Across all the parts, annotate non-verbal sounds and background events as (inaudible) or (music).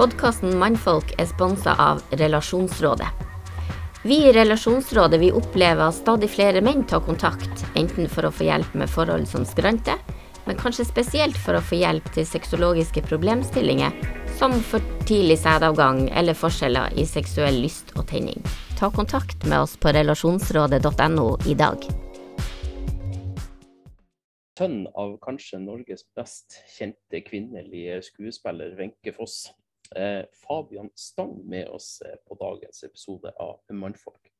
Podkasten Mannfolk er sponsa av Relasjonsrådet. Vi i Relasjonsrådet vi opplever at stadig flere menn tar kontakt, enten for å få hjelp med forhold som skranter, men kanskje spesielt for å få hjelp til sexologiske problemstillinger, som for tidlig sædavgang eller forskjeller i seksuell lyst og tenning. Ta kontakt med oss på relasjonsrådet.no i dag. Sønn av kanskje Norges best kjente kvinnelige skuespiller Wenche Foss. Eh, Fabian Stang med oss eh, på dagens episode av Mannfolk.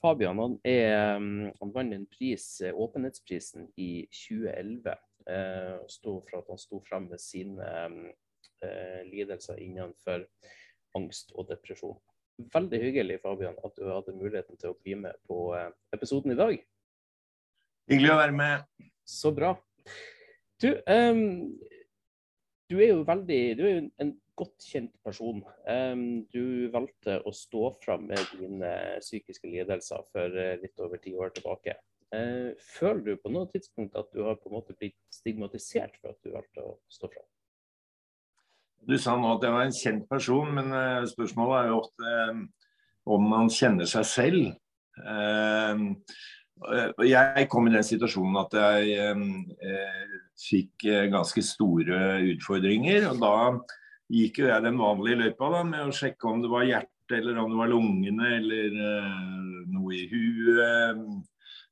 Fabian han, er, mm, han vant en pris, eh, åpenhetsprisen i 2011. Eh, stod for at han sto frem med sine eh, lidelser innenfor angst og depresjon. Veldig hyggelig Fabian, at du hadde muligheten til å bli med på episoden i dag. Hyggelig å være med. Så bra. Du, um, du er jo veldig Du er jo en godt kjent person. Du valgte å stå fram med dine psykiske lidelser for uh, litt over ti år tilbake. Uh, føler du på noe tidspunkt at du har på en måte blitt stigmatisert for at du valgte å stå fram? Du sa nå at jeg var en kjent person, men spørsmålet er jo ofte om man kjenner seg selv. Jeg kom i den situasjonen at jeg fikk ganske store utfordringer. og Da gikk jo jeg den vanlige løypa da, med å sjekke om det var hjertet, eller om det var lungene, eller noe i huet.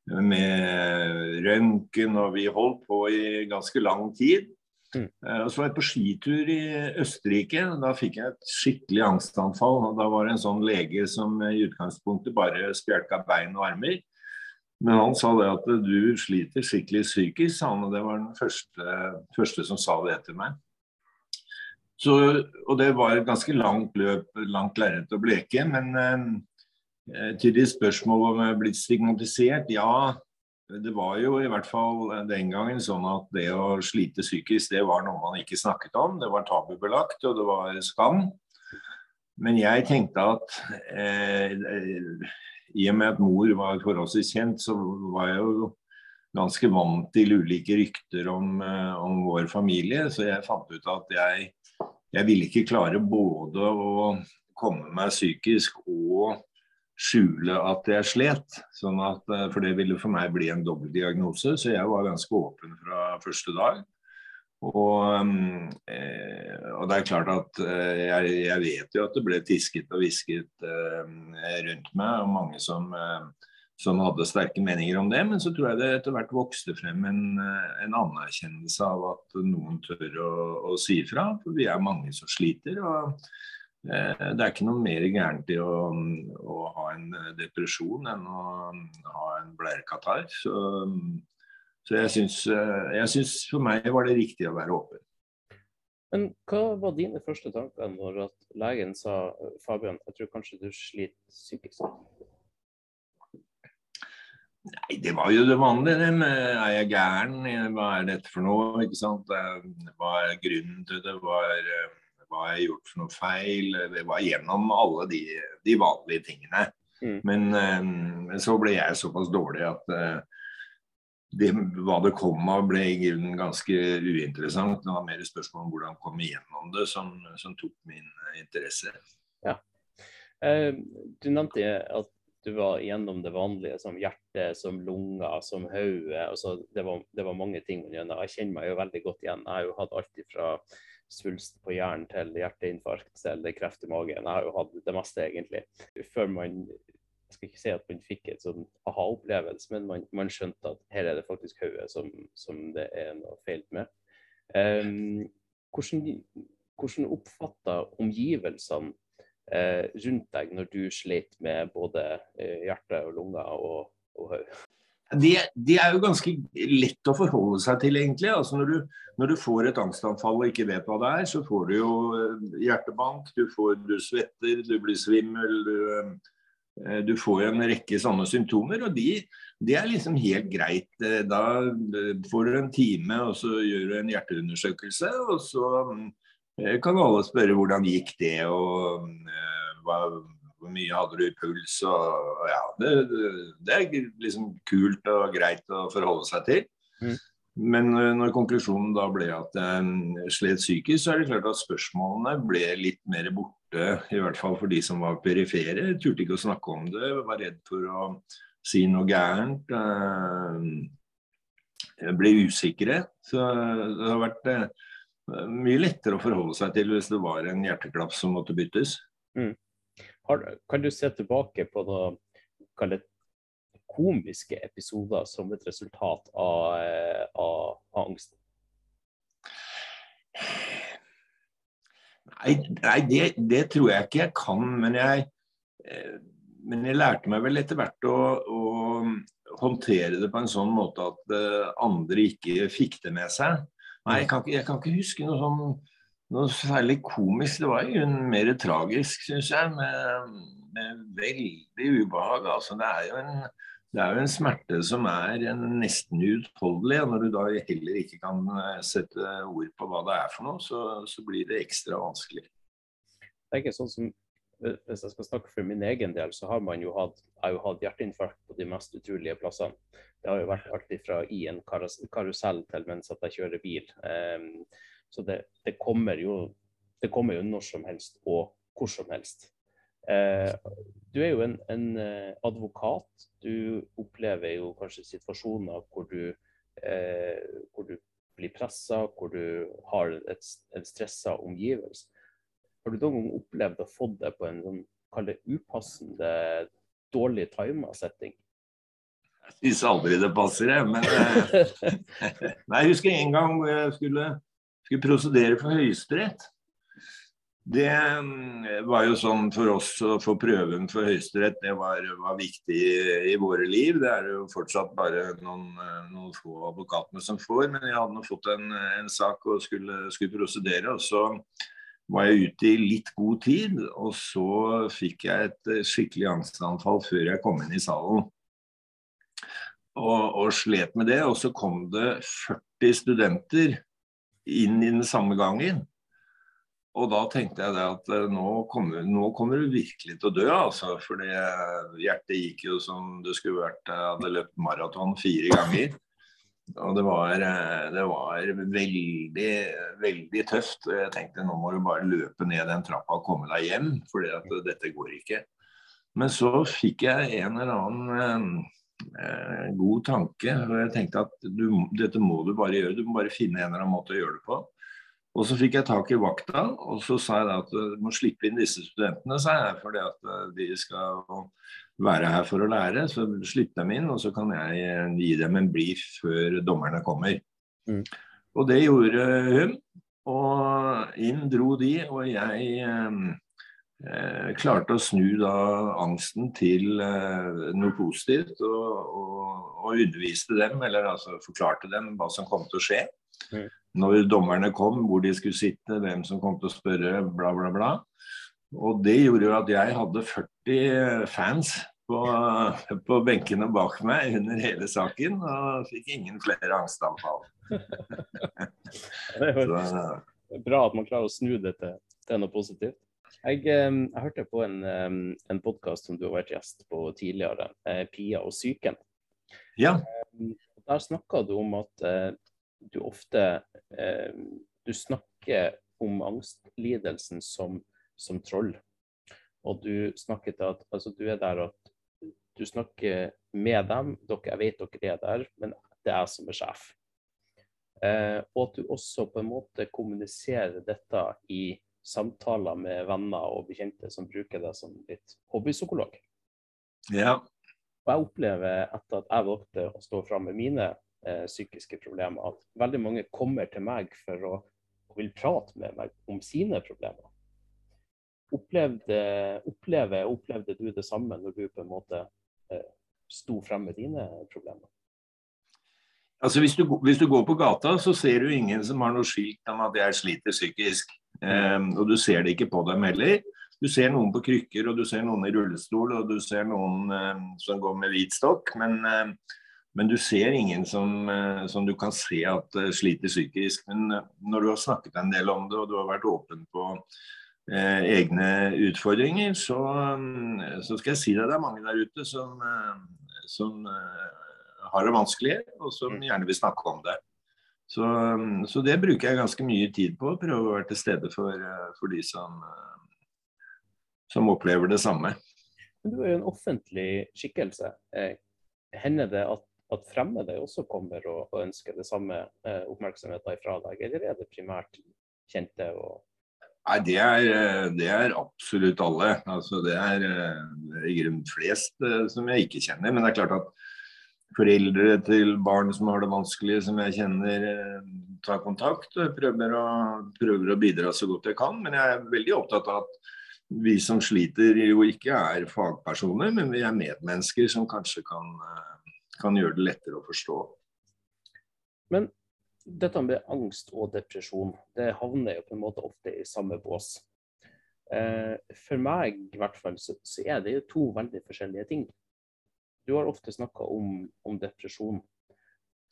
Med røntgen, og vi holdt på i ganske lang tid. Mm. Og Så var jeg på skitur i Østerrike. Da fikk jeg et skikkelig angstanfall. og Da var det en sånn lege som i utgangspunktet bare spjelka bein og armer. Men han sa det at du sliter skikkelig psykisk, han, og det var den første, første som sa det til meg. Så, og det var et ganske langt løp, langt lerret å bleke. Men eh, til de spørsmål om jeg er blitt stigmatisert, ja. Det var jo i hvert fall den gangen sånn at det å slite psykisk, det var noe man ikke snakket om. Det var tabubelagt, og det var skam. Men jeg tenkte at eh, i og med at mor var forholdsvis kjent, så var jeg jo ganske vant til ulike rykter om, eh, om vår familie. Så jeg fant ut at jeg jeg ville ikke klare både å komme meg psykisk og skjule at jeg slet. Sånn at, eh, for det ville for meg bli en dobbeltdiagnose. Så jeg var ganske åpen fra første dag. Og, eh, og det er klart at eh, jeg, jeg, vet jo at det ble tisket og hvisket eh, rundt meg, og mange som som hadde sterke meninger om det. Men så tror jeg det etter hvert vokste frem en, en anerkjennelse av at noen tør å, å, si fra. For vi er mange som sliter. og Det er ikke noe mer gærent i å, å, ha en depresjon enn å ha en blærekatarr. Så, så jeg syns, eh, jeg syns for meg var det riktig å være åpen. Men hva var dine første tanker når at legen sa Fabian, jeg tror kanskje du sliter psykisk? Nei, Det var jo det vanlige. det med Er jeg gæren? Hva er dette for noe? ikke sant? Hva er grunnen til det? Hva, er, hva har jeg gjort for noe feil? Det var gjennom alle de, de vanlige tingene. Mm. Men men, så ble jeg såpass dårlig at uh, det, hva det kom av, ble i grunnen ganske uinteressant. Det var mer spørsmål om hvordan komme igjennom det som, som tok min interesse. Ja. Eh, du nevnte at du var gjennom det vanlige, som hjerte, som lunger, som hode. Altså, det, det var mange ting gjennom. Jeg kjenner meg jo veldig godt igjen. Jeg har jo hatt alt fra svulst på hjernen til hjerteinfarkt til kreft i magen. Jeg har jo hatt det meste, egentlig. Før man jeg skal ikke si at man fikk et sånn aha-opplevelse, men man, man, skjønte at her er det faktisk hodet som, som, det er noe feil med. Um, hvordan, hvordan oppfatta omgivelsene eh, rundt deg når du slet med både eh, hjerte og lunger og, og hode? De, de, er jo ganske lett å forholde seg til, egentlig. Altså når, du, når, du, får et angstanfall og ikke vet hva det er, så får du jo eh, hjertebank, du, får, du svetter, du blir svimmel. Du, eh, du får en rekke sånne symptomer, og de, de, er liksom helt greit. Da får du en time, og så gjør du en hjerteundersøkelse, og så Eh, kan alle spørre hvordan gikk det, og hva, hvor mye hadde du i puls. Og, ja, det, det, er liksom kult og greit å forholde seg til. Mm. Men når konklusjonen da ble at jeg slet psykisk, så er det klart at spørsmålene ble litt mer borte. I hvert fall for de som var perifere. Turte ikke å snakke om det, var redd for å si noe gærent. Jeg ble usikre. Så det har vært mye lettere å forholde seg til hvis det var en hjerteklapp som måtte byttes. Mm. Har, kan du se tilbake på noen komiske episoder som et resultat av, eh, av, av angsten? Nei, nei det, det, tror jeg ikke jeg kan. Men jeg, eh, men jeg lærte meg vel etter hvert å, å håndtere det på en sånn måte at eh, andre ikke fikk det med seg. Nei, jeg kan, ikke, jeg kan ikke huske noe sånn noe særlig komisk. Det var jo mer tragisk, syns jeg, med, med, veldig ubehag. Altså, det, er jo en, det er jo en smerte som er nesten uutholdelig. Når du da heller ikke kan eh, sette ord på hva det er for noe, så, så blir det ekstra vanskelig. Det er ikke sånn som hvis jeg skal snakke for min egen del, så har man jo hatt, jo hatt hjerteinfarkt på de mest utrolige plassene. Det har jo vært alt fra i en karusell til mens at jeg kjører bil. Um, så det, det, kommer jo, det, kommer jo, når som helst og hvor som helst. Uh, du er jo en, en, eh, advokat. Du opplever jo kanskje situasjoner hvor du, eh, hvor du blir pressa, hvor du har et, en stressa omgivelse. Har du noen gang opplevd å få det på en sånn, kall upassende, dårlig tima setting? Jeg syns aldri det passer, jeg. Men eh, (laughs) Nei, jeg husker en gang hvor jeg skulle, skulle prosedere for Høyesterett. Det mm, var jo sånn for oss å få prøven for Høyesterett, det var, var, viktig i våre liv. Det er jo fortsatt bare noen, noen få advokatene som får. Men jeg hadde nå fått en, en, sak og skulle, skulle prosedere. og så var jeg ute i litt god tid, og så fikk jeg et eh, skikkelig angstanfall før jeg kom inn i salen. Og, og, slet med det. Og så kom det 40 studenter inn i den samme gangen. Og da tenkte jeg det at eh, nå kommer, nå kommer, du virkelig til å dø, altså. For hjertet gikk jo som det skulle vært. Jeg hadde løpt maraton fire ganger. Og det var, eh, det var, veldig, veldig tøft. Jeg tenkte nå må du bare løpe ned den trappa og komme deg hjem, for dette går ikke. Men så fikk jeg en eller annen eh, god tanke. og Jeg tenkte at du, dette må du bare gjøre. Du må bare finne en eller annen måte å gjøre det på. Og så fikk jeg tak i vakta, og så sa jeg at du må slippe inn disse studentene, sa jeg. Fordi at eh, de skal være her for å lære. Så slipp dem inn, og så kan jeg eh, gi dem en brief før dommerne kommer. Mm. Og det gjorde hun. Og inn dro de, og jeg eh, klarte å snu da angsten til eh, noe positivt. Og, og, og, underviste dem, eller altså forklarte dem hva som kom til å skje. Når dommerne kom, hvor de skulle sitte, hvem som kom til å spørre, bla, bla, bla. Og det gjorde jo at jeg hadde 40 fans på, på benkene bak meg under hele saken, og fikk ingen flere angstanfall. det er bra at man klarer å snu det til, til noe positivt. Jeg, jeg, hørte på en, en podkast som du har vært gjest på tidligere, eh, 'Pia og psyken'. Ja. Der snakka du om at eh, du ofte du snakker om angstlidelsen som som troll. Og du snakket at altså, du er der at du snakker med dem. Dere, jeg vet dere er der, men det er jeg som er sjef. Eh, og at du også på en måte kommuniserer dette i samtaler med venner og bekjente som bruker deg som litt hobbypsykolog. Ja. Og jeg opplever etter at jeg valgte å stå fram med mine eh, psykiske problemer, at veldig mange kommer til meg for å vil prate med meg om sine problemer. Opplevde, oppleve, opplevde du det samme når du på en måte eh, sto frem med dine problemer? Altså hvis du, hvis du, går på gata, så ser du ingen som har noe skilt om at jeg sliter psykisk. Um, og du ser det ikke på dem heller. Du ser noen på krykker, og du ser noen i rullestol, og du ser noen um, som går med hvit stokk. Men, um, men, du ser ingen som, uh, som du kan se at uh, sliter psykisk. Men uh, når du har snakket en del om det, og du har vært åpen på eh, egne utfordringer, så, mm, så, skal jeg si deg det er mange der ute som, eh, som eh, har det vanskelig, og som mm. gjerne vil snakke om det. Så, så, det bruker jeg ganske mye tid på. Prøve å være til stede for, for de som, som opplever det samme. Men du er jo en offentlig skikkelse. Hender det at, at fremmede også kommer og, og ønsker det samme oppmerksomheten fra deg, eller er det primært kjente og Nei, det er, det er, absolutt alle. Altså, det er i grunnen flest som jeg ikke kjenner. Men det er klart at foreldre til barn som har det vanskelig, som jeg kjenner, eh, tar kontakt. og prøver å, prøver å bidra så godt jeg kan. Men jeg er veldig opptatt av at vi som sliter jo ikke er fagpersoner, men vi er medmennesker som kanskje kan, eh, kan gjøre det lettere å forstå. Men dette med angst og depresjon, det havner jo på en måte ofte i samme bås. Eh, for meg i hvert fall så, er det jo to veldig forskjellige ting. Du har ofte snakka om, om, depresjon.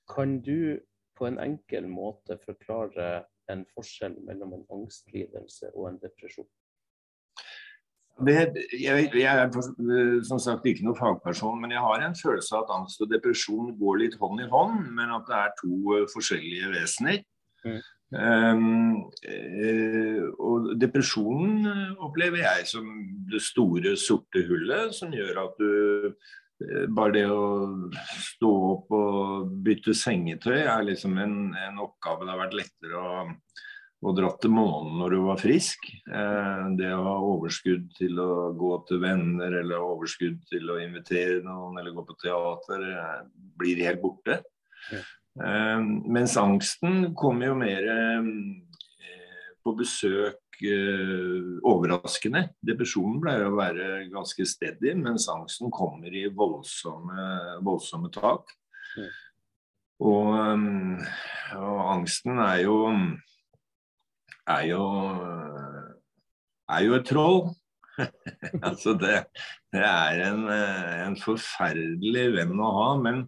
Kan du på en enkel måte forklare en forskjell mellom en angstlidelse og en depresjon? Det, jeg, jeg, er som sagt ikke noen fagperson, men jeg har en følelse av at angst og depresjon går litt hånd i hånd, men at det er to forskjellige vesener. Mm. Um, og depresjonen opplever jeg som det store, sorte hullet som gjør at du Eh, bare det å stå opp og bytte sengetøy er liksom en, en oppgave det har vært lettere å, å dratt til månen når du var frisk. Eh, det å ha overskudd til å gå til venner eller overskudd til å invitere noen eller gå på teater eh, blir helt borte. Ja. Eh, mens angsten kommer jo mer eh, på besøk overraskende. Depresjonen pleier å være ganske steady, mens angsten kommer i voldsomme, voldsomme tak. Ja. Og, og, angsten er jo er jo, er jo et troll. (laughs) altså det, det er en, en, forferdelig venn å ha. Men,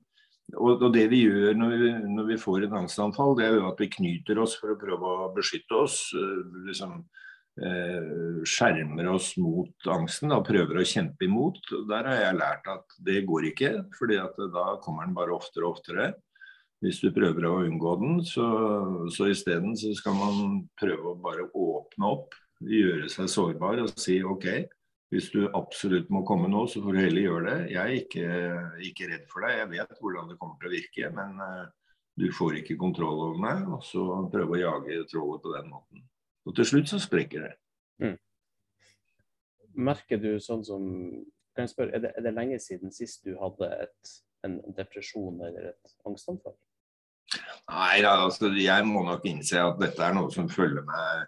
og, og, det vi gjør når vi, når vi, får et angstanfall, det er jo at vi knyter oss for å prøve å beskytte oss. Liksom, Eh, skjermer oss mot angsten og prøver å kjempe imot. Der har jeg lært at det går ikke, fordi da kommer den bare oftere og oftere. Hvis du prøver å unngå den, så, så isteden så skal man prøve å bare åpne opp, gjøre seg sårbar og si OK, hvis du absolutt må komme nå, så får du heller gjøre det. Jeg er ikke, ikke redd for deg, jeg vet hvordan det kommer til å virke, men uh, du får ikke kontroll over meg. Og så prøve å jage trollet på den måten. Og til slutt så sprekker det. Mm. Merker du sånn som kan jeg spørre, er det, er det lenge siden sist du hadde et, en depresjon eller et angstanfall? Nei, altså, jeg må nok innse at dette er noe som følger meg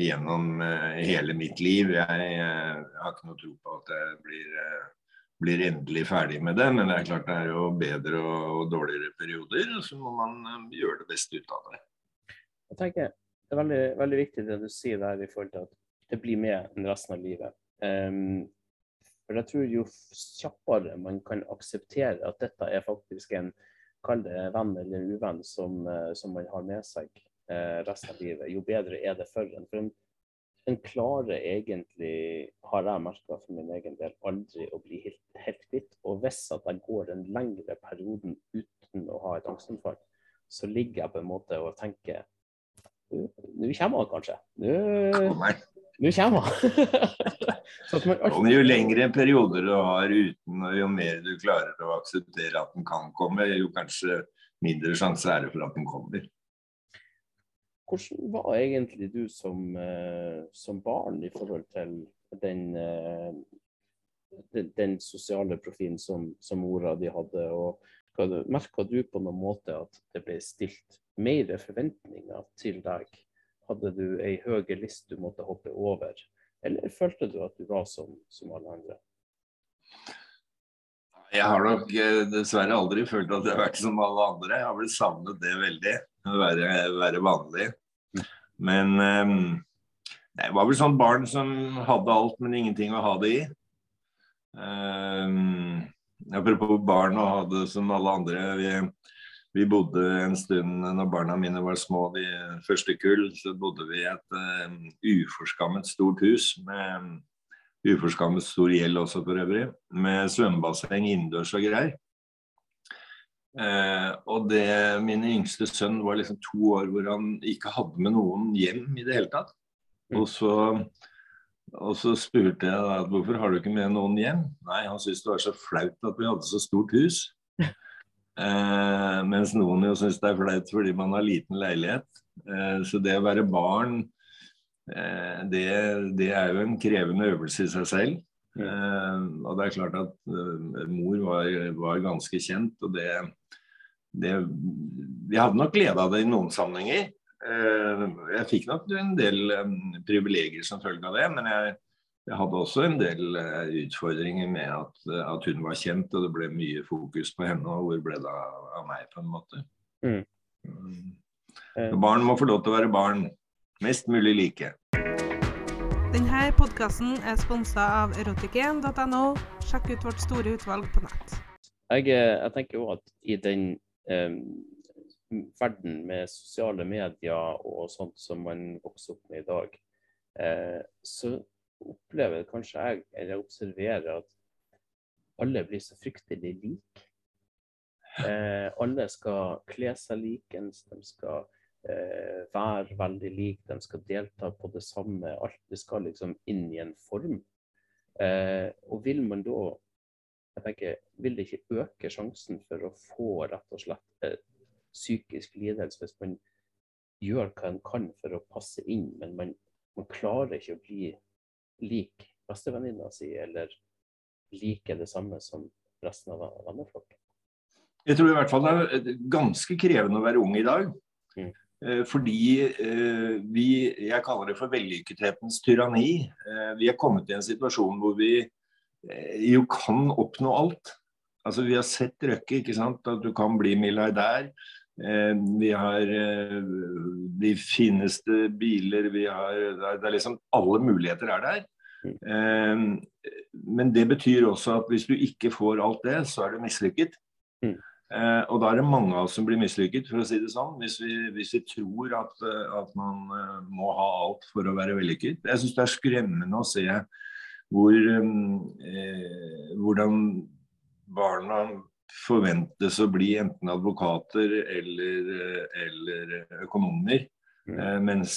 gjennom uh, hele mitt liv. Jeg, uh, har ikke noe tro på at jeg blir, uh, blir, endelig ferdig med det. Men det er klart det er jo bedre og, og dårligere perioder, og så må man gjøre det beste ut av det. Jeg tenker det er veldig, veldig, viktig det du sier der i forhold til at det blir med resten av livet. Um, for jeg tror jo kjappere man kan akseptere at dette er faktisk en kall det venn eller uvenn som, uh, som man har med seg uh, resten av livet, jo bedre er det for en. For en, en klarer egentlig, har jeg merka for min egen del, aldri å bli helt, helt kvitt. Og hvis at jeg går den lengre perioden uten å ha et angstanfall, så ligger jeg på en måte og tenker nå kommer han kanskje. Nå kommer han. (laughs) jo lengre perioder du har uten, og jo mer du klarer å akseptere at den kan komme, jo kanskje mindre sjanse er det for at den kommer. Hvordan var egentlig du som, uh, som barn i forhold til den, uh, den, den sosiale profilen som, som mora di hadde? og Merka du på noen måte at det ble stilt mer forventninger til deg? Hadde du ei høy list du måtte hoppe over, eller følte du at du var som, som alle andre? Jeg har nok eh, dessverre aldri følt at jeg har vært som alle andre. Jeg har vel savnet det veldig, å være, være vanlig. Men um, jeg var vel sånn barn som hadde alt, men ingenting å ha det i. Um, apropos barn å ha det som alle andre. Vi, vi bodde en stund når barna mine var små, de første kull, så bodde vi i et uh, uforskammet stort hus med um, uforskammet stor gjeld også for øvrig, med svømmebasseng innendørs og greier. Eh, og det, min yngste sønn var liksom to år hvor han ikke hadde med noen hjem i det hele tatt. Mm. Og så, og så spurte jeg da hvorfor har du ikke med noen hjem. Nei, han syntes det var så flaut at vi hadde så stort hus. (laughs) Eh, mens noen jo syns det er flaut fordi man har liten leilighet. Eh, så det å være barn, eh, det, det, er jo en krevende øvelse i seg selv. Og det er klart at mor var, var, ganske kjent, og det, det Vi hadde nok glede av det i noen sammenhenger. Jeg fikk nok en del privilegier som følge av det, men jeg, jeg hadde også en del uh, utfordringer med at, at, hun var kjent, og det ble mye fokus på henne, og hvor ble det av, av meg, på en måte. Mm. Mm. Barn må få lov til å være barn. Mest mulig like. Denne podkasten er sponsa av erotikken.no. Sjekk ut vårt store utvalg på nett. Jeg, eh, jeg tenker jo at i den eh, verden med sosiale medier og sånt som man vokser opp med i dag, eh, så opplever kanskje jeg, eller observerer, at alle blir så fryktelig like. Eh, alle skal kle seg likens, de skal eh, være veldig like, de skal delta på det samme. Alt det skal liksom inn i en form. Eh, og vil man da jeg tenker, Vil det ikke øke sjansen for å få rett og slett psykisk lidelse hvis man gjør hva en kan for å passe inn, men man, man klarer ikke å bli lik bestevenninna si eller like det samme som resten av venneflokken? Jeg tror i hvert fall det er ganske krevende å være ung i dag. Mm. Eh, fordi eh, vi, jeg kaller det for vellykkethetens tyranni. Eh, vi er kommet i en situasjon hvor vi jo kan oppnå alt. Altså Vi har sett Røkke, ikke sant? at du kan bli milliardær. Vi har de fineste biler, vi har Det er liksom Alle muligheter er der. Mm. Men det betyr også at hvis du ikke får alt det, så er du mislykket. Mm. Eh, og da er det mange av oss som blir mislykket, for å si det sånn. Hvis vi, hvis vi tror at, eh, at, man må ha alt for å være vellykket. Jeg syns det er skremmende å se hvor, eh, hvordan barna forventes å bli enten advokater eller, eller økonomer. Mm. Eh, mens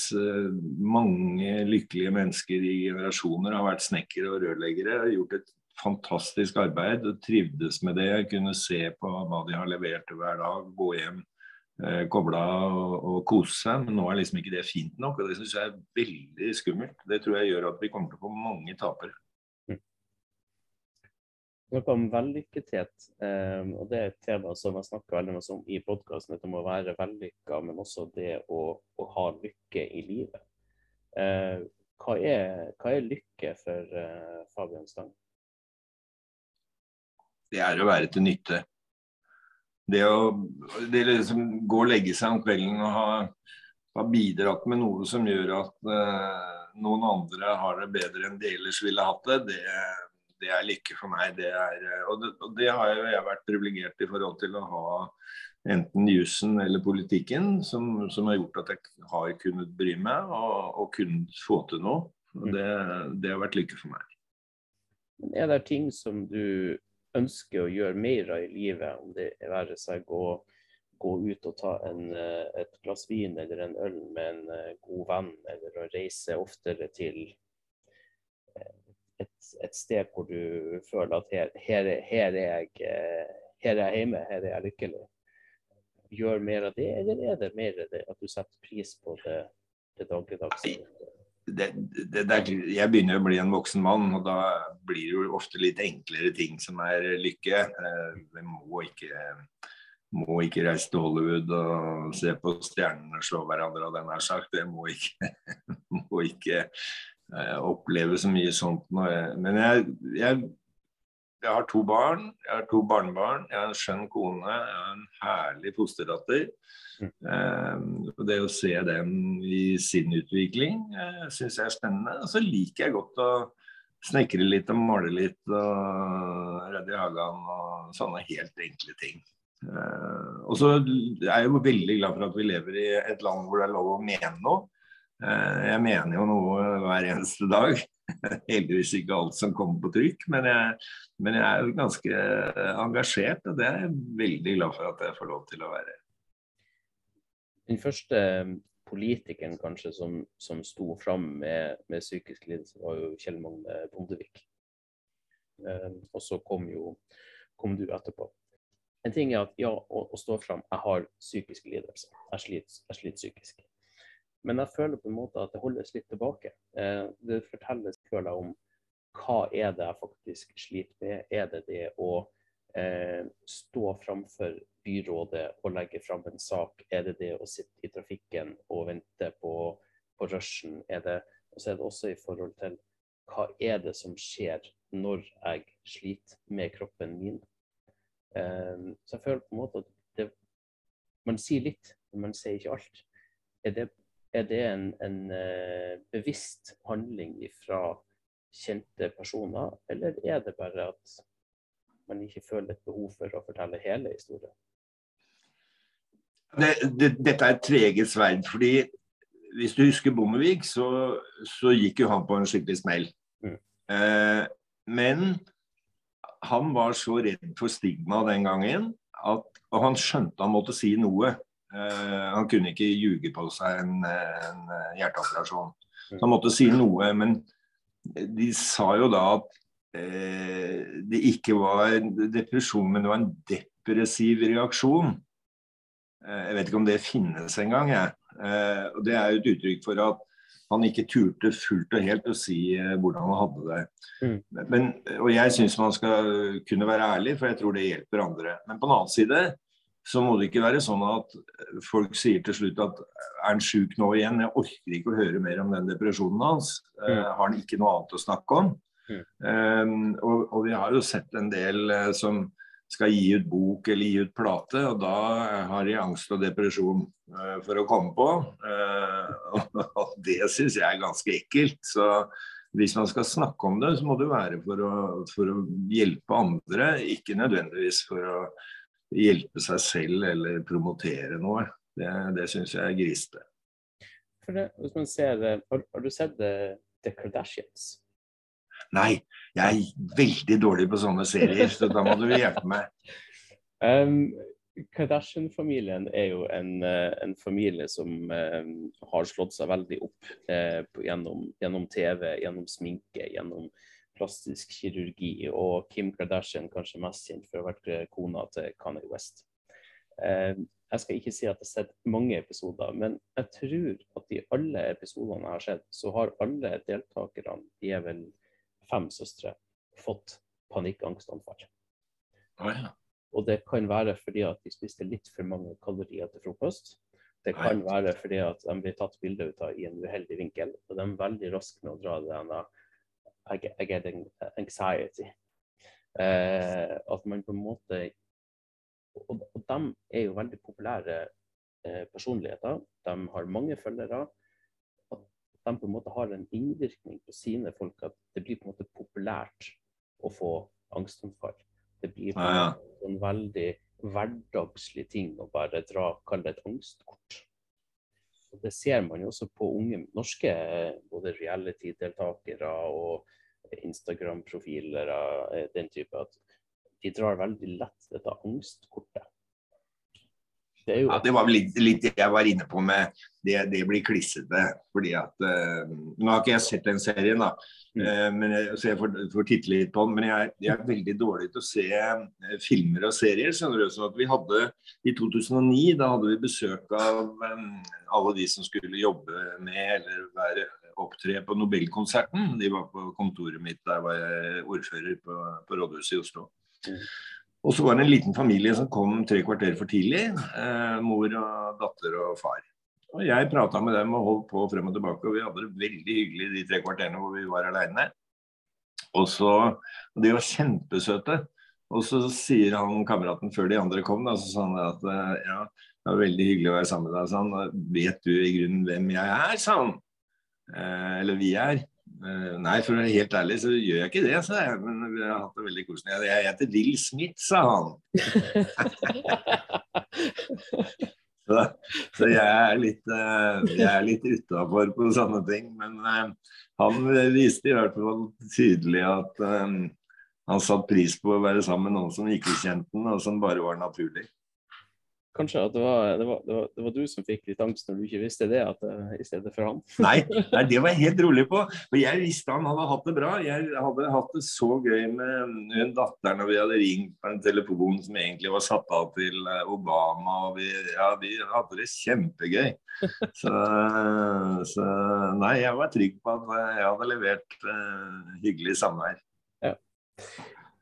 mange lykkelige mennesker i generasjoner har vært snekkere og rørleggere. Har gjort et fantastisk arbeid. og Trivdes med det. Kunne se på hva de har levert hver dag. Gå hjem, eh, koble av og, og, kose seg. Men nå er liksom ikke det fint nok. og Det syns jeg er veldig skummelt. Det tror jeg gjør at vi kommer til å få mange tapere. Noe om vellykkethet, eh, og det er et tema som jeg snakker veldig mye om i podkasten. Dette må være vellykka, men også det å, å ha lykke i livet. Eh, hva, er, hva, er, lykke for eh, Fabian Stang? det er å være til nytte. Det å det liksom gå og legge seg om kvelden og ha, ha bidratt med noe som gjør at uh, noen andre har det bedre enn de ellers ville hatt det, det, det er lykke for meg. Det er, og, det, og det har jo jeg vært privilegert i forhold til å ha enten jussen eller politikken, som, som, har gjort at jeg har kunnet bry meg og, og kunnet få til noe. Og det, det har vært lykke for meg. Er det ting som du ønsker å gjøre mer av i livet, om det være seg å gå ut og ta en, eh, et glass vin eller en øl med en eh, god venn, eller å reise oftere til eh, et, et sted hvor du føler at her, her, her, er jeg, her er jeg hjemme, her er jeg lykkelig. Gjør mer av det, eller er det mer det at du setter pris på det, det dagligdagse? det, det, det, jeg begynner å bli en voksen mann, og da blir det jo ofte litt enklere ting som er lykke. Eh, vi må ikke, må ikke reise til Hollywood og se på stjernene slå hverandre, og den er sagt. Det må ikke, (laughs) må ikke oppleve så mye sånt. Men jeg, jeg, jeg, har to barn, jeg har to barnebarn, jeg har en skjønn kone, jeg har en herlig fosterdatter. Uh, det å se dem i sin utvikling uh, syns jeg er spennende. Og så liker jeg godt å snekre litt og male litt og redde i hagen og sånne helt enkle ting. Uh, og så er jeg jo veldig glad for at vi lever i et land hvor det er lov å mene noe. Uh, jeg mener jo noe hver eneste dag. (laughs) heldigvis ikke alt som kommer på trykk, men jeg, men jeg er ganske engasjert, og det er jeg veldig glad for at jeg får lov til å være. Den første politikeren kanskje som, som sto fram med, med psykisk lidelse, var jo Kjell Magne Bondevik. Um, og så kom jo kom du etterpå. En ting er at ja, å, å stå fram, jeg har psykisk lidelse. Jeg sliter, jeg sliter psykisk. Men jeg føler på en måte at det holdes litt tilbake. Eh, det fortelles føler jeg, om hva er det jeg faktisk sliter med. Er det det å eh, stå framfor byrådet og legge fram en sak? Er det det å sitte i trafikken og vente på, på rushen? Er det, og så er det også i forhold til hva er det som skjer når jeg sliter med kroppen min? Eh, så jeg føler på en måte at det, man sier litt, men man sier ikke alt. Er det er det en, en uh, bevisst handling fra kjente personer, eller er det bare at man ikke føler et behov for å fortelle hele historien? Det, det, dette er et tveget sverd. fordi hvis du husker Bondevik, så, så, gikk jo han på en skikkelig smell. Mm. Eh, men han var så redd for stigma den gangen at, og han skjønte han måtte si noe. Uh, han kunne ikke ljuge på seg en, en hjerteoperasjon. Så han måtte si noe. Men de sa jo da at uh, det ikke var depresjon, men det var en depressiv reaksjon. Jeg vet ikke om det finnes engang, og det er jo et uttrykk for at han ikke turte fullt og helt å si hvordan han hadde det. Mm. Men, og jeg syns man skal kunne være ærlig, for jeg tror det hjelper andre. Men på den annen side så må det ikke være sånn at folk sier til slutt at er han sjuk nå igjen? Jeg orker ikke å høre mer om den depresjonen hans. Mm. Uh, har han ikke noe annet å snakke om? Mm. Um, og, og, vi har jo sett en del uh, som skal gi ut bok eller gi ut plate, og da har de angst og depresjon uh, for å komme på. (laughs) og det syns jeg er ganske ekkelt. Så hvis man skal snakke om det, så må det være for å, for å hjelpe andre, ikke nødvendigvis for å hjelpe seg selv eller promotere noe. Det, det syns jeg er grisete. hvis man ser, har, har du sett The, Kardashians? Nei, jeg er veldig dårlig på sånne serier, så da må du hjelpe meg. (laughs) Um, Kardashian-familien er jo en, eh, en familie som um, har slått seg veldig opp uh, gjennom, gjennom, TV, gjennom sminke, gjennom plastisk kirurgi, og Kim Kardashian kanskje mest kjent for å ha vært eh, kona til Kanye West. Eh, jeg skal ikke si at jeg har sett mange episoder, men jeg tror at i alle episodene jeg har sett, så har alle deltakerne, de er vel fem søstre, fått panikkangstanfall. Oh, ja. Og det kan være fordi at de spiste litt for mange kalorier til frokost. Det kan være fordi at de blir tatt bilde ut av i en uheldig vinkel. Og de er veldig raske med å dra det i get, I get anxiety. Eh, at man på en måte og, og de er jo veldig populære eh, personligheter. De har mange følgere. At de på en måte har en innvirkning på sine folk at det blir på en måte populært å få angstanfall. Det blir på en, en veldig hverdagslig ting å bare dra, kalle det et angstkort. Og det ser man jo også på unge norske både reality-deltakere og Instagram-profiler eh, den type. At de drar veldig lett dette angstkortet. Det, ja, det var litt, litt, det jeg var inne på med det, det blir klissete. fordi at uh, Nå har ikke jeg sett den serien, da, mm. uh, men så jeg får, får, titte litt på den. Men jeg, jeg, er veldig dårlig til å se uh, filmer og serier. skjønner du, sånn at vi hadde I 2009 da hadde vi besøk av um, alle de som skulle jobbe med eller være opptre på Nobelkonserten. De var på kontoret mitt, der var jeg ordfører på, på rådhuset i Oslo. Mm. Og så var det en liten familie som kom tre kvarter for tidlig. Eh, mor og datter og far. Og Jeg prata med dem og holdt på frem og tilbake, og vi hadde det veldig hyggelig de tre kvarterene hvor vi var aleine. Og så, De var kjempesøte. Og så sier han kameraten før de andre kom, da, så sa han at eh, ja, det var veldig hyggelig å være sammen med deg. sa han, vet du i grunnen hvem jeg er, sa han. Eh, eller vi er. Eh, nei, for å være helt ærlig så gjør jeg ikke det, sa jeg. Men vi har hatt det veldig koselig. Jeg heter Will Smith, sa han. (laughs) Så, så jeg er litt, uh, jeg litt utafor på sånne ting. Men uh, han viste i hvert fall tydelig at han satte pris på å være sammen med noen som ikke kjente ham, og som bare var naturlig. Kanskje at det var, det, var, det, var, det var, du som fikk litt angst når du ikke visste det, at, uh, i stedet for han? (laughs) nei, nei, det var jeg helt rolig på. For jeg visste han hadde hatt det bra. Jeg hadde hatt det så gøy med hun datteren når vi hadde ringt på en telefon som egentlig var satt av til eh, Obama. og Vi, ja, vi hadde det kjempegøy. (laughs) Så, så, nei, jeg var trygg på at jeg hadde levert uh, hyggelig samvær. Ja.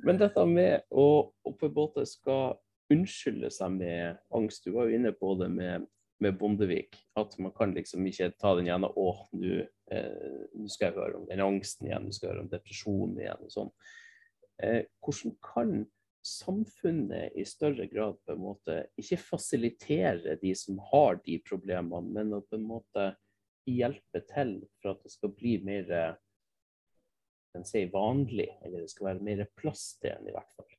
Men dette med å, å på en måte skal unnskylde seg med angst. Du var jo inne på det med, med Bondevik. At man kan liksom ikke ta den igjen Å, nå eh, skal jeg høre om den angsten igjen, nå skal jeg høre om depresjonen igjen. og sånn. Eh, hvordan kan samfunnet i større grad på en måte ikke fasilitere de som har de problemene, men å på en måte hjelpe til for at det skal bli mer den sier vanlig, eller det skal være mer plass til en i hvert fall.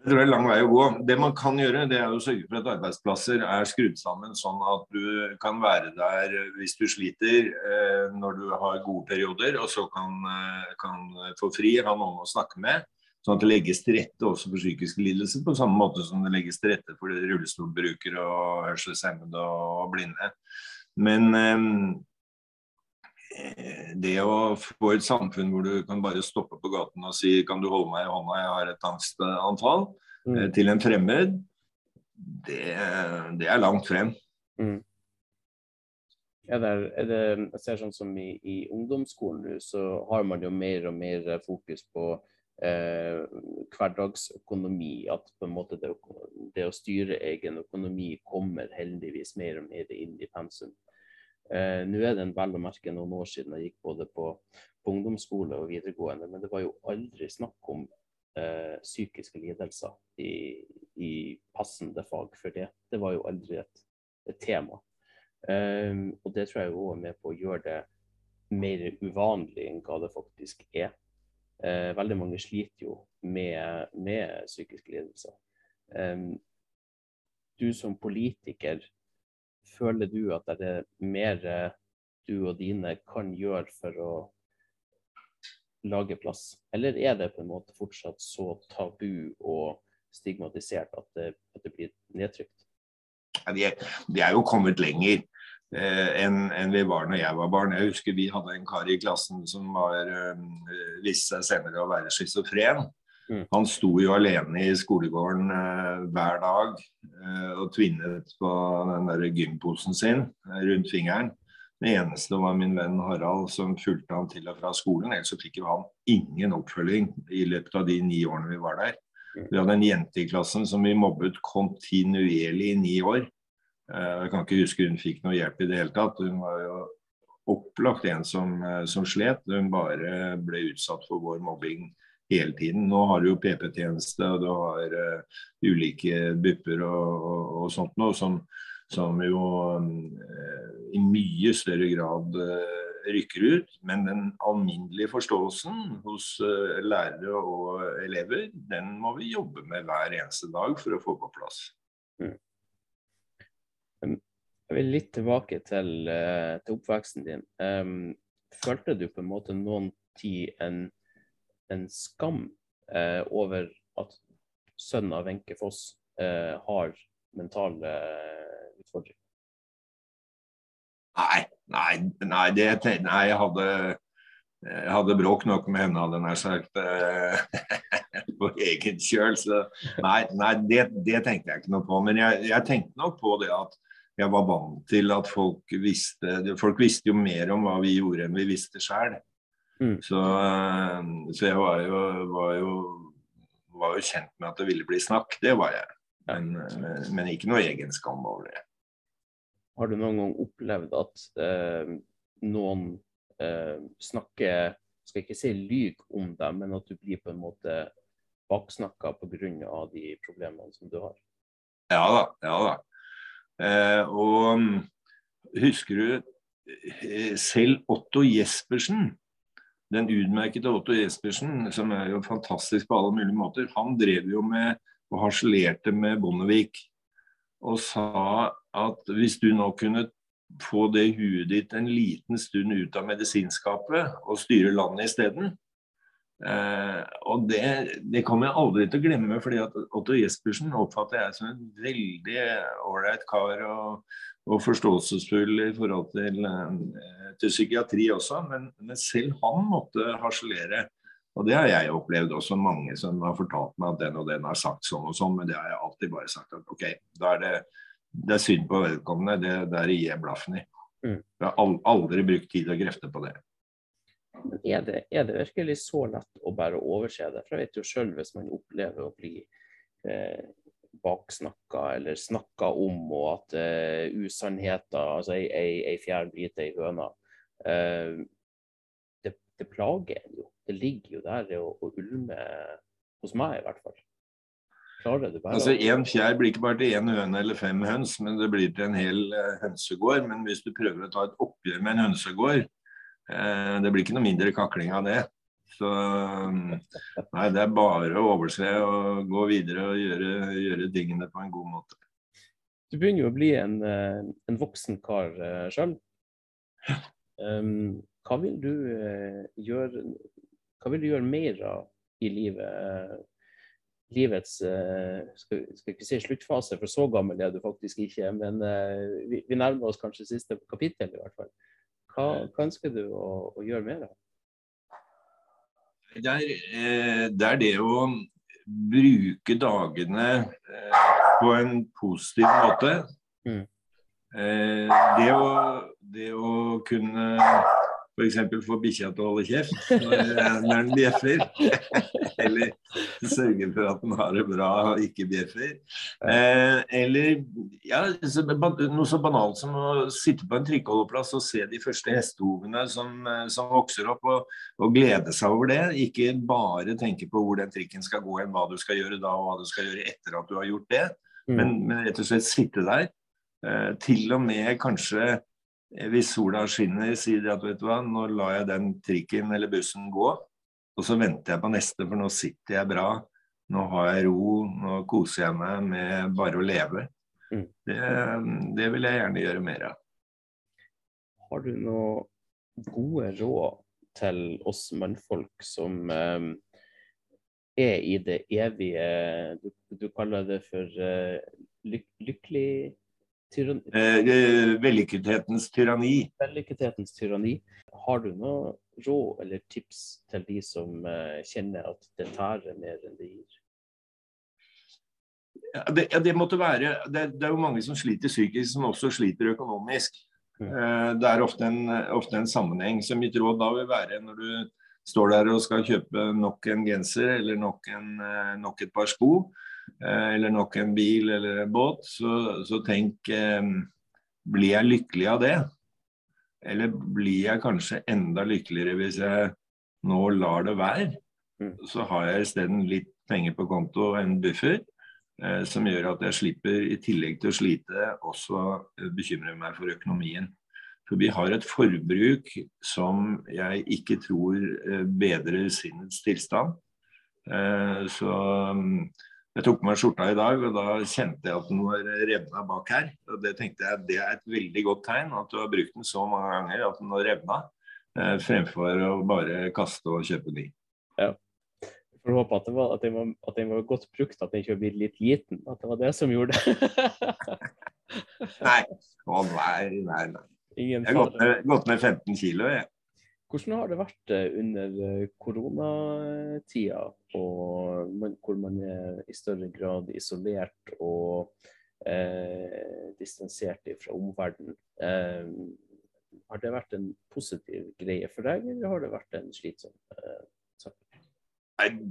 Jeg tror det er lang vei å gå. Det man kan gjøre, det er å sørge for at arbeidsplasser er skrudd sammen sånn at du kan være der hvis du sliter eh, når du har gode perioder, og så kan, eh, kan få fri, ha noen å snakke med. Sånn at det legges til rette også for psykiske lidelser, på samme måte som det legges til rette for rullestolbrukere og hørselshemmede og blinde. Men eh, det å få et samfunn hvor du kan bare stoppe på gaten og si kan du holde meg i hånda, jeg har et angstanfall, mm. Eh, til en fremmed, det, det er langt frem. Mm. Ja, det, er det, jeg ser sånn som i, i ungdomsskolen så har man jo mer og mer fokus på eh, hverdagsøkonomi. At på en måte det, det, å styre egen økonomi kommer heldigvis mer og mer inn i pensum. Eh, Nå er det en vel å merke noen år siden jeg gikk både på, på, ungdomsskole og videregående, men det var jo aldri snakk om eh, psykiske lidelser i, i, passende fag for det. Det var jo aldri et, et tema. Eh, og det tror jeg òg er med på å gjøre det mer uvanlig enn hva det faktisk er. Eh, veldig mange sliter jo med, med psykiske lidelser. Eh, du som politiker føler du at det er mer eh, du og dine kan gjøre for å lage plass? Eller er det på en måte fortsatt så tabu og stigmatisert at det, at det blir nedtrykt? Ja, de, de, er, jo kommet lenger eh, enn en vi var når jeg var barn. Jeg husker vi hadde en kar i klassen som var, eh, viste seg senere å være schizofren. Mm. Han sto jo alene i skolegården eh, hver dag eh, og tvinnet på den der gymposen sin eh, rundt fingeren. Det eneste var min venn Harald som fulgte han til og fra skolen. Ellers så fikk jo han ingen oppfølging i løpet av de ni årene vi var der. Mm. Vi hadde en jente i klassen som vi mobbet kontinuerlig i ni år. Eh, jeg kan ikke huske hun fikk noe hjelp i det hele tatt. Hun var jo opplagt en som, eh, som slet. Hun bare ble utsatt for vår mobbing hele tiden. Nå har du jo PP-tjeneste og du har uh, ulike bupper og, og, og sånt noe som, som jo um, i mye større grad uh, rykker ut. Men den alminnelige forståelsen hos lærere og elever, den må vi jobbe med hver eneste dag for å få på plass. Mm. Jeg vil litt tilbake til, til oppveksten din. Um, følte du på en måte noen tid en en skam eh, over at sønnen av Wenche Foss eh, har mentale eh, utfordringer? Nei, nei, nei, det, nei jeg hadde jeg hadde bråk nok med henne, hadde jeg nær sagt, eh, (laughs) på egen kjøl. Så nei, nei det, det, tenkte jeg ikke noe på. Men jeg, jeg, tenkte nok på det at jeg var vant til at folk visste Folk visste jo mer om hva vi gjorde enn vi visste sjøl. Mm. Så, eh, så, jeg var jo, var, jo, var jo, kjent med at det ville bli snakk, det var jeg. Men, men ikke noe egen skam over det. Har du noen gang opplevd at eh, noen eh, snakker Skal ikke si lyg om deg, men at du blir på en måte baksnakka pga. de problemene som du har? Ja da. Ja da. Eh, og husker du eh, selv Otto Jespersen den utmerkede Otto Jespersen, som er jo fantastisk på alle mulige måter, han drev jo med og harselerte med Bondevik. og sa at hvis du nå kunne få det huet ditt en liten stund ut av medisinskapet og styre landet isteden. Eh, og det, det, kommer jeg aldri til å glemme, fordi at Otto Jespersen oppfatter jeg som en veldig ålreit kar og, og, forståelsesfull i forhold til, eh, til psykiatri også. Men, men, selv han måtte harselere. Og det har jeg opplevd også, mange som har fortalt meg at den og den har sagt sånn og sånn, men det har jeg alltid bare sagt at OK, da er det det er synd på vedkommende. Det er å jeg blaffen i. Mm. Jeg har aldri brukt tid og krefter på det. Men er det, er det, virkelig så lett å bare overse det? For jeg vet jo sjøl hvis man opplever å bli eh, baksnakka eller snakka om, og at eh, usannheter, altså ei, ei, ei fjær biter ei høne, eh, det, det, plager en jo. Det ligger jo der og, og ulmer hos meg, i hvert fall. Klarer du bare Altså Én fjær blir ikke bare til én høne eller fem høns, men det blir til en hel uh, hønsegård. Men hvis du prøver å ta et oppgjør med en hønsegård, eh, det blir ikke noe mindre kakling av det. Så um, nei, det er bare å overse og gå videre og gjøre, gjøre tingene på en god måte. Du begynner jo å bli en, uh, en voksen kar uh, sjøl. (laughs) Um, hva vil du gjøre hva vil du gjøre mer av i livet livets uh, skal, skal, ikke si sluttfase, for så gammel er du faktisk ikke. Men vi, vi, nærmer oss kanskje siste kapittel, i hvert fall. Hva, hva ønsker du å, å, gjøre mer av? Det er, eh, det er, det å bruke dagene på en positiv måte. Mm. Det, å, det å kunne F.eks. få bikkja til å holde kjeft når, når den bjeffer. (laughs) eller sørge for at den har det bra og ikke bjeffer. Eh, eller ja, noe så banalt som å sitte på en trikkeholdeplass og se de første hestehovene som, eh, som vokser opp, og, og, glede seg over det. Ikke bare tenke på hvor den trikken skal gå hen, hva du skal gjøre da og hva du skal gjøre etter at du har gjort det. Mm. Men, men rett og slett sitte der. Eh, til og med kanskje Eh, hvis sola skinner, sier de at vet du hva, nå lar jeg den trikken eller bussen gå. Og så venter jeg på neste, for nå sitter jeg bra. Nå har jeg ro, nå koser jeg meg med bare å leve. Mm. Det, det, vil jeg gjerne gjøre mer av. Har du noen gode råd til oss mannfolk som eh, er i det evige Du, du kaller det for eh, lyk lykkelig Tyranni. Eh, eh, vellykkethetens tyranni. Vellykkethetens tyranni. Har du noe råd eller tips til de som eh, kjenner at det tærer mer enn det gir? Ja, det, ja, det, måtte være det, det, er jo mange som sliter psykisk, som også sliter økonomisk. Mm. Eh, det er ofte en, ofte en, sammenheng. Så mitt råd da vil være når du står der og skal kjøpe nok en genser eller nok, en, eh, nok et par sko, eller nok en bil eller en båt, så, så tenk eh, Blir jeg lykkelig av det? Eller blir jeg kanskje enda lykkeligere hvis jeg nå lar det være? Mm. Så har jeg isteden litt penger på konto og en buffer eh, som gjør at jeg slipper, i tillegg til å slite, også eh, bekymre meg for økonomien. For vi har et forbruk som jeg ikke tror eh, bedrer sinnets tilstand. Eh, så jeg tok på meg skjorta i dag, og da kjente jeg at den var revna bak her. Og Det tenkte jeg det er et veldig godt tegn, at du har brukt den så mange ganger at den har revna, eh, fremfor å bare kaste og kjøpe ny. Ja. Jeg får håpe at, den, var, at, den var, at den var godt brukt, at den ikke blitt litt liten. At det var det som gjorde det. (laughs) nei. Å nei, nei, nei. Jeg har gått ned 15 kilo, jeg. Hvordan har det vært eh, under eh, koronatida, hvor man er i større grad isolert og eh, distansert fra omverdenen? Eh, har det vært en positiv greie for deg, eller har det vært en slitsom eh,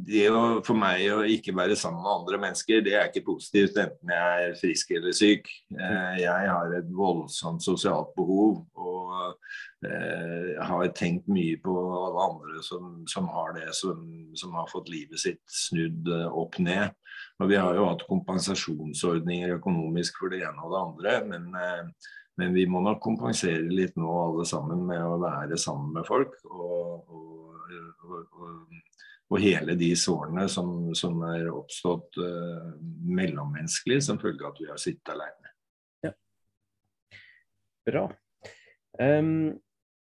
det å, for meg å ikke være sammen med andre mennesker, det er ikke positivt, enten jeg er frisk eller syk. Eh, jeg har et voldsomt sosialt behov og eh, har tenkt mye på alle andre som, som har det, som, som, har fått livet sitt snudd eh, opp ned. Og Vi har jo hatt kompensasjonsordninger økonomisk for det ene og det andre, men, men vi må nok kompensere litt nå alle sammen med å være sammen med folk. og, og, og og hele de sårene som, som er oppstått uh, mellommenneskelig som følge av at vi har sittet alene. Ja. Bra. Um,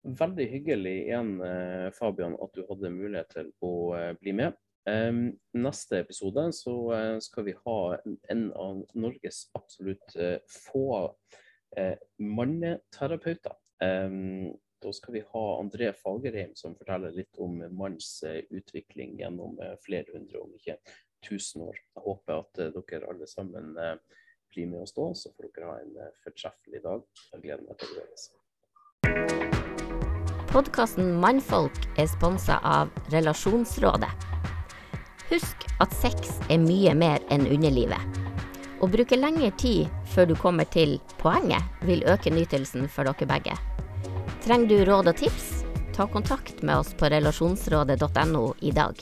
veldig hyggelig igjen, uh, Fabian, at du hadde mulighet til å uh, bli med. Um, neste episode så skal vi ha en, av Norges absolutt få manneterapeuter. Um, da skal vi ha André Fagerheim som forteller litt om manns eh, utvikling gjennom eh, flere hundre, om ikke tusen år. Jeg håper at eh, dere alle sammen blir med oss da, så får dere ha en fortreffelig dag. Jeg gleder meg til å gjøre det. Podkasten Mannfolk er sponsa av Relasjonsrådet. Husk at sex er mye mer enn underlivet. Å bruke lengre tid før du kommer til poenget, vil øke nytelsen for dere begge. Trenger du råd og tips? Ta kontakt med oss på relasjonsrådet.no i dag.